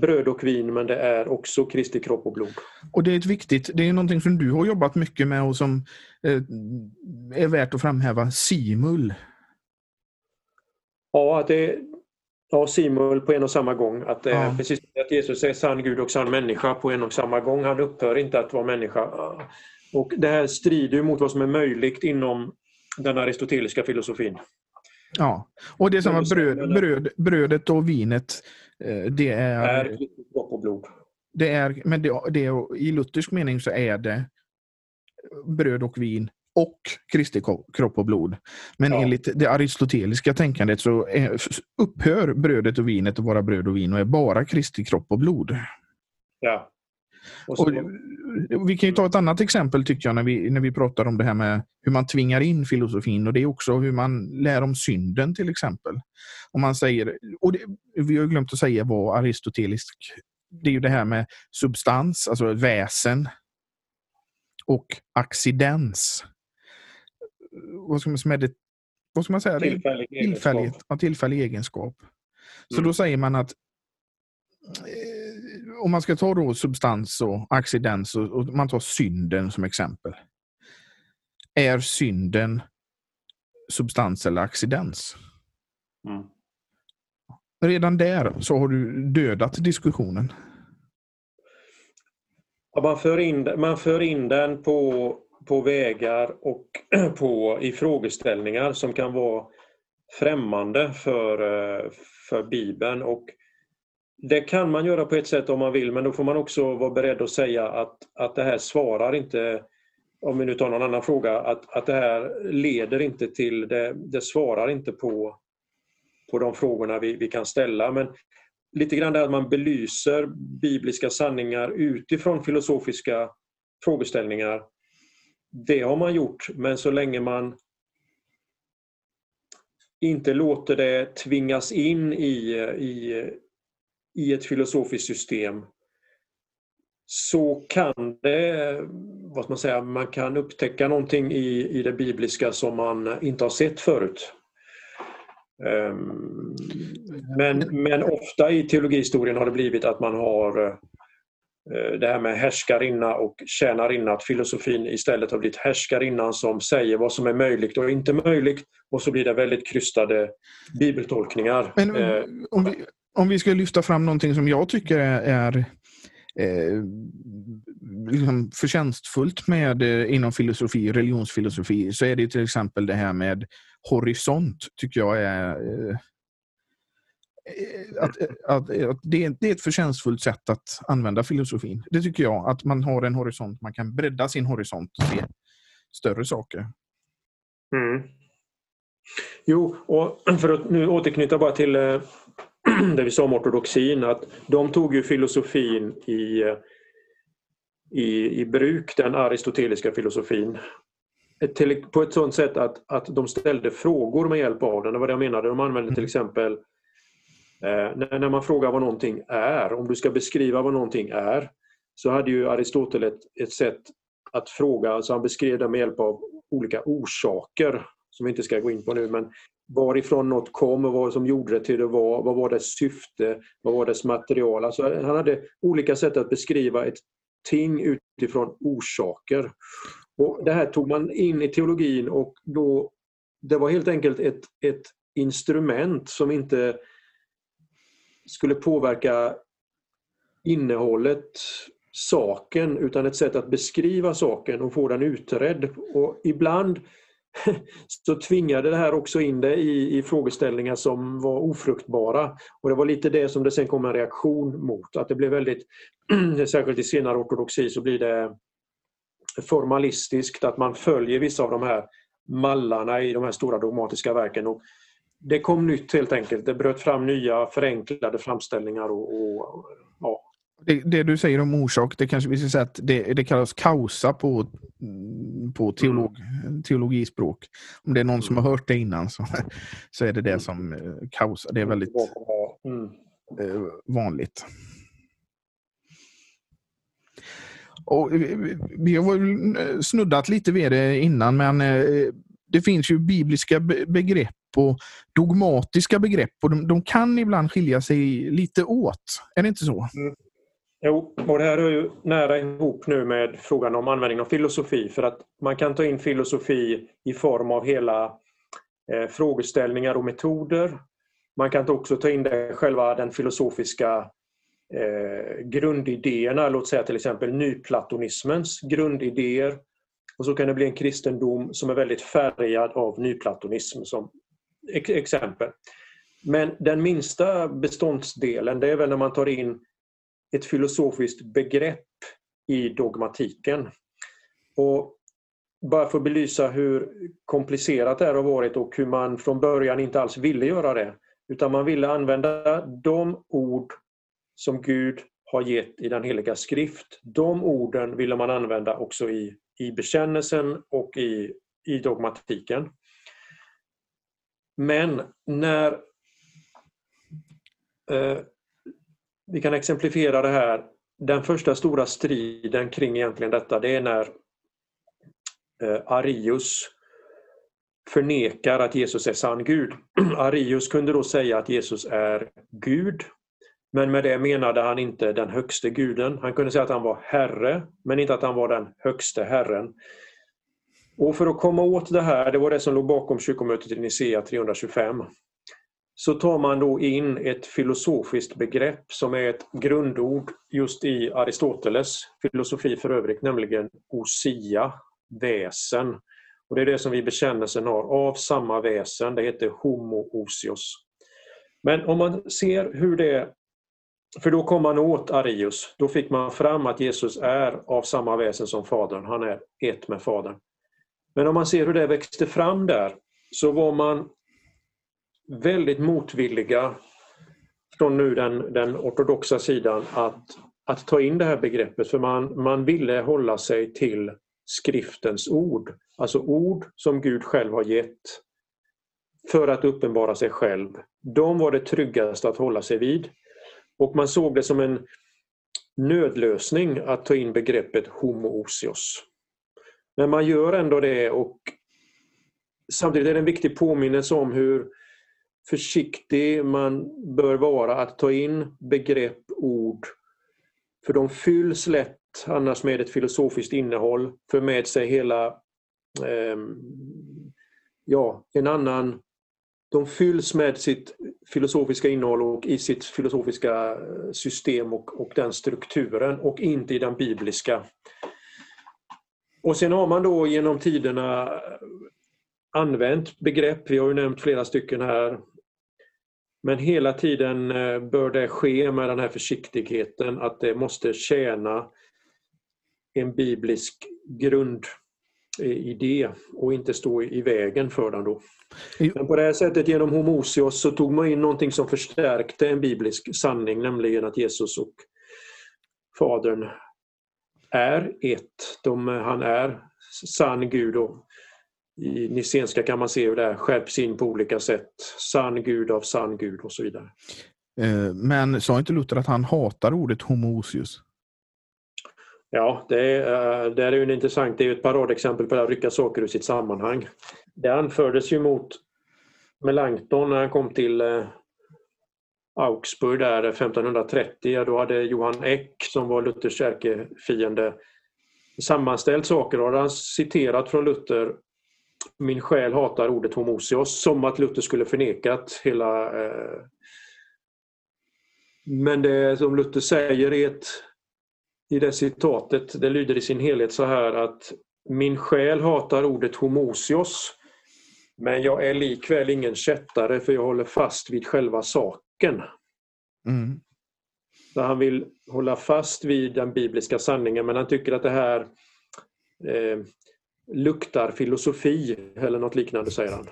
bröd och vin men det är också Kristi kropp och blod. Och det är ett viktigt, det är någonting som du har jobbat mycket med och som eh, är värt att framhäva, simul. Ja, det, Ja, simul på en och samma gång. Att, eh, ja. Precis att Jesus är sann Gud och sann människa på en och samma gång. Han upphör inte att vara människa. Och Det här strider mot vad som är möjligt inom den aristoteliska filosofin. Ja, och det som var bröd, bröd, brödet och vinet, det är... Är kropp och blod. Det är, men det, det, I luthersk mening så är det bröd och vin och Kristi kropp och blod. Men ja. enligt det aristoteliska tänkandet så är, upphör brödet och vinet att vara bröd och vin och är bara Kristi kropp och blod. Ja. Och så... och vi kan ju ta ett annat exempel tycker jag när vi, när vi pratar om det här med hur man tvingar in filosofin och det är också hur man lär om synden till exempel. Om man säger, och det, vi har glömt att säga vad aristotelisk, det är ju det här med substans, alltså väsen och accidens vad ska man, som är det, vad ska man säga? Tillfällig, tillfällig, ja, tillfällig egenskap. Så mm. då säger man att eh, om man ska ta då substans och accidens och, och, man tar synden som exempel. Är synden substans eller accidens? Mm. Redan där så har du dödat diskussionen. Ja, man, för in, man för in den på på vägar och på, i frågeställningar som kan vara främmande för, eh, för Bibeln. Och det kan man göra på ett sätt om man vill men då får man också vara beredd att säga att, att det här svarar inte, om vi nu tar någon annan fråga, att, att det här leder inte till, det, det svarar inte på, på de frågorna vi, vi kan ställa. Men lite grann det att man belyser bibliska sanningar utifrån filosofiska frågeställningar det har man gjort, men så länge man inte låter det tvingas in i, i, i ett filosofiskt system så kan det, vad man säga, man kan upptäcka någonting i, i det bibliska som man inte har sett förut. Ehm, men, men ofta i teologihistorien har det blivit att man har eh, det här med härskarinna och tjänarinna, att filosofin istället har blivit härskarinnan som säger vad som är möjligt och inte möjligt och så blir det väldigt krystade bibeltolkningar. Men eh, om vi, om vi ska lyfta fram någonting som jag tycker är, är eh, liksom förtjänstfullt med eh, inom filosofi, religionsfilosofi, så är det till exempel det här med horisont, tycker jag är eh, att, att, att det, är, det, är ett förtjänstfullt sätt att använda filosofin. Det tycker jag, att man har en horisont, man kan bredda sin horisont och se större saker. Mm. Jo, och för att nu återknyta bara till eh, det vi sa om ortodoxin, att de tog ju filosofin i, i, i bruk, den aristoteliska filosofin, på ett sådant sätt att, att de ställde frågor med hjälp av den. Det var det jag menade. De använde till mm. exempel eh, när, när man frågar vad någonting är, om du ska beskriva vad någonting är, så hade ju Aristoteles ett, ett sätt att fråga, alltså han beskrev det med hjälp av olika orsaker som vi inte ska gå in på nu, men varifrån något kom och vad som gjorde det till det var, vad var dess syfte, vad var dess material. Alltså han hade olika sätt att beskriva ett ting utifrån orsaker. Och Det här tog man in i teologin och då, det var helt enkelt ett, ett instrument som inte skulle påverka innehållet, saken, utan ett sätt att beskriva saken och få den utredd. Och ibland så tvingade det här också in det i, i frågeställningar som var ofruktbara. Och det var lite det som det sen kom en reaktion mot. Att det blev väldigt, särskilt i senare ortodoxi, så blir det formalistiskt, att man följer vissa av de här mallarna i de här stora dogmatiska verken. Och det kom nytt helt enkelt. Det bröt fram nya förenklade framställningar och, och ja, det, det, du säger om orsak, det kanske vi ska säga att det, det kallas kausa på, på teolog, teologispråk. Om det är någon som har hört det innan så, så är det det som eh, kausa. Det är väldigt mm. Eh, vanligt. Och vi har snuddat lite vid det innan, men eh, det finns ju bibliska begrepp och dogmatiska begrepp och de, de kan ibland skilja sig lite åt. Är det inte så? Mm. Jo, och det här är ju nära ihop nu med frågan om användning av filosofi för att man kan ta in filosofi i form av hela eh, frågeställningar och metoder. Man kan också ta in det själva den filosofiska eh, grundidéerna, låt säga till exempel nyplatonismens grundidéer. Och så kan det bli en kristendom som är väldigt färgad av nyplatonism som exempel. Men den minsta beståndsdelen det är väl när man tar in ett filosofiskt begrepp i dogmatiken. Och bara för att belysa hur komplicerat det här har varit och hur man från början inte alls ville göra det. Utan man ville använda de ord som Gud har gett i den heliga skrift. De orden ville man använda också i, i bekännelsen och i, i dogmatiken. Men när eh, vi kan exemplifiera det här. Den första stora striden kring egentligen detta det är när eh, Arius förnekar att Jesus är sann Gud. Arius kunde då säga att Jesus är Gud men med det menade han inte den högste guden. Han kunde säga att han var Herre men inte att han var den högste Herren. Och för att komma åt det här, det var det som låg bakom kyrkomötet i Nicea 325 så tar man då in ett filosofiskt begrepp som är ett grundord just i Aristoteles filosofi för övrigt, nämligen osia, väsen. Och Det är det som vi bekännelsen har, av samma väsen, det heter homo osios. Men om man ser hur det för då kom man åt Arius. Då fick man fram att Jesus är av samma väsen som Fadern. Han är ett med Fadern. Men om man ser hur det växte fram där så var man väldigt motvilliga från nu den, den ortodoxa sidan att, att ta in det här begreppet för man, man ville hålla sig till skriftens ord. Alltså ord som Gud själv har gett för att uppenbara sig själv. De var det tryggaste att hålla sig vid. Och man såg det som en, nödlösning att ta in begreppet homoousios. Men man gör ändå det och samtidigt är det en viktig påminnelse om hur försiktig. Man bör vara att ta in begrepp, ord, för de fylls lätt annars med ett filosofiskt innehåll, för med sig hela eh, ja, en annan. De fylls med sitt filosofiska innehåll och i sitt filosofiska system och, och den strukturen och inte i den bibliska. Och sen har man då genom tiderna använt begrepp, vi har ju nämnt flera stycken här, men hela tiden eh, bör det ske med den här försiktigheten att det måste tjäna en biblisk grundidé och inte stå i vägen för den. Då. Men på det här sättet genom homosios så tog man in någonting som förstärkte en biblisk sanning, nämligen att Jesus och Fadern är ett. De, han är sann Gud och i Nicenska kan man se hur det skärps in på olika sätt. Sann Gud av sann Gud och så vidare. Eh, men sa inte Luther att han hatar ordet homosius? Ja, det är, det är ju en intressant, det är ett paradexempel på att rycka saker ur sitt sammanhang. Det anfördes ju mot Melanchthon när han kom till eh, Augsburg där 1530. Då hade Johan Eck som var Luthers ärkefiende sammanställt saker och han citerat från Luther Min själ hatar ordet homosios som att Luther skulle förnekat hela eh... Men det som Luther säger i, ett, i det citatet, det lyder i sin helhet så här att Min själ hatar ordet homosios men jag är likväl ingen kättare för jag håller fast vid själva saken. Mm. Så han vill hålla fast vid den bibliska sanningen men han tycker att det här eh, luktar filosofi eller något liknande säger han.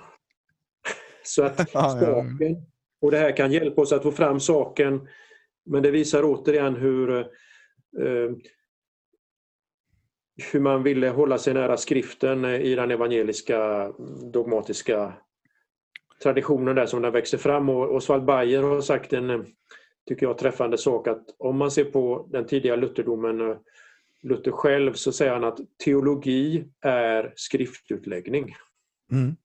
Så att saken, och det här kan hjälpa oss att få fram saken men det visar återigen hur eh, hur man ville hålla sig nära skriften i den evangeliska dogmatiska traditionen där som den växer fram. Och Oswald Bayer har sagt en, tycker jag, träffande sak att om man ser på den tidiga lutherdomen, Luther själv, så säger han att teologi är skriftutläggning. Mm.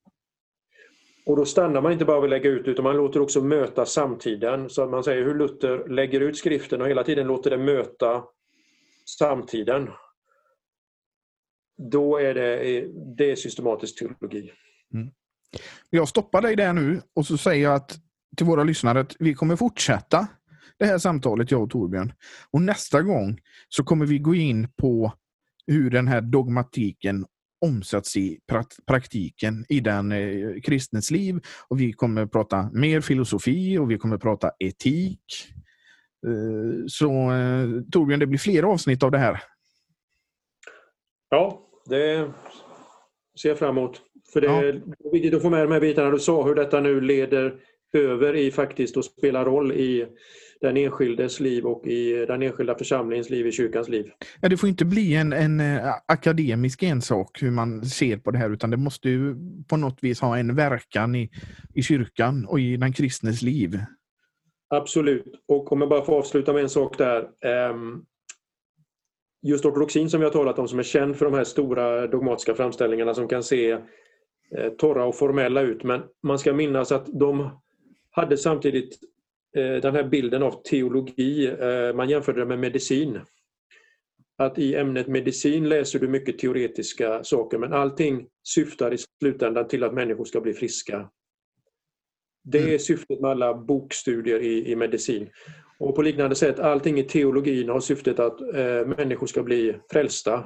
Och då stannar man inte bara vid att lägga ut utan man låter också möta samtiden. Så man säger hur Luther lägger ut skriften och hela tiden låter det möta samtiden då är det, det är systematisk teologi. Mm. Jag stoppar dig där nu och så säger jag att, till våra lyssnare att vi kommer fortsätta det här samtalet, jag och Torbjörn. Och nästa gång så kommer vi gå in på hur den här dogmatiken omsätts i praktiken i den eh, kristens liv. Och Vi kommer prata mer filosofi och vi kommer prata etik. Eh, så eh, Torbjörn, det blir fler avsnitt av det här. Ja, det ser jag fram emot. För det är viktigt att få med de här bitarna du sa, hur detta nu leder över i faktiskt att spela roll i den enskildes liv och i den enskilda församlingens liv, i kyrkans liv. Ja, det får inte bli en, en eh, akademisk ensak hur man ser på det här utan det måste ju på något vis ha en verkan i, i kyrkan och i den kristnes liv. Absolut. Och om jag bara får avsluta med en sak där. Ehm, just ortodoxin som vi har talat om som är känd för de här stora dogmatiska framställningarna som kan se eh, torra och formella ut men man ska minnas att de hade samtidigt eh, den här bilden av teologi, eh, man jämförde det med medicin. Att i ämnet medicin läser du mycket teoretiska saker men allting syftar i slutändan till att människor ska bli friska. Det är mm. syftet med alla bokstudier i, i medicin. Och på liknande sätt, allting i teologin har syftet att eh, människor ska bli frälsta,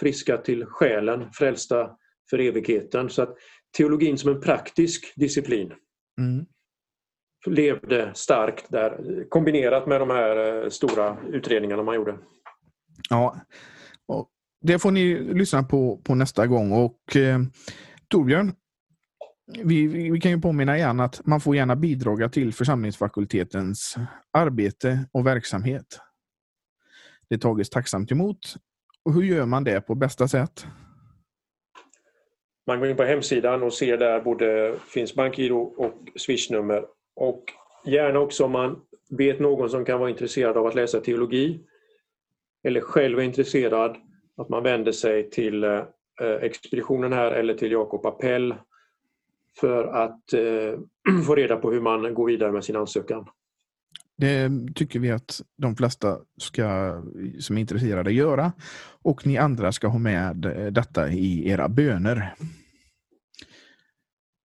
friska till själen, frälsta för evigheten. Så att teologin som en praktisk disciplin mm. Levde starkt där, kombinerat med de här eh, stora utredningarna man gjorde. Ja, det får ni lyssna på, på nästa gång. Och eh, Torbjörn, vi, vi, kan ju påminna igen att man får gärna bidra till församlingsfakultetens arbete och verksamhet. Det tages tacksamt emot. Och hur gör man det på bästa sätt? Man går in på hemsidan och ser där både finns bankgiro och swishnummer. Och gärna också om man vet någon som kan vara intresserad av att läsa teologi eller själv är intresserad att man vänder sig till eh, expeditionen här eller till Jakob Appell för att eh, få reda på hur man går vidare med sin ansökan. Det tycker vi att de flesta ska, som är intresserade göra. Och ni andra ska ha med eh, detta i era böner.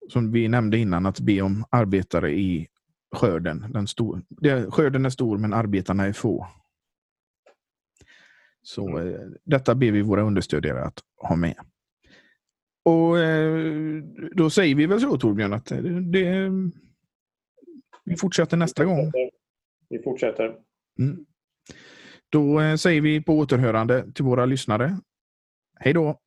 Som vi nämnde innan, att be om arbetare i skörden. Den stor, det, skörden är stor men arbetarna är få. Så mm. eh, detta ber vi våra understödjare att ha med. Och eh, då säger vi väl så Torbjörn att det, det, vi fortsätter nästa gång. Vi fortsätter. Mm. Då eh, säger vi på återhörande till våra lyssnare. Hej då!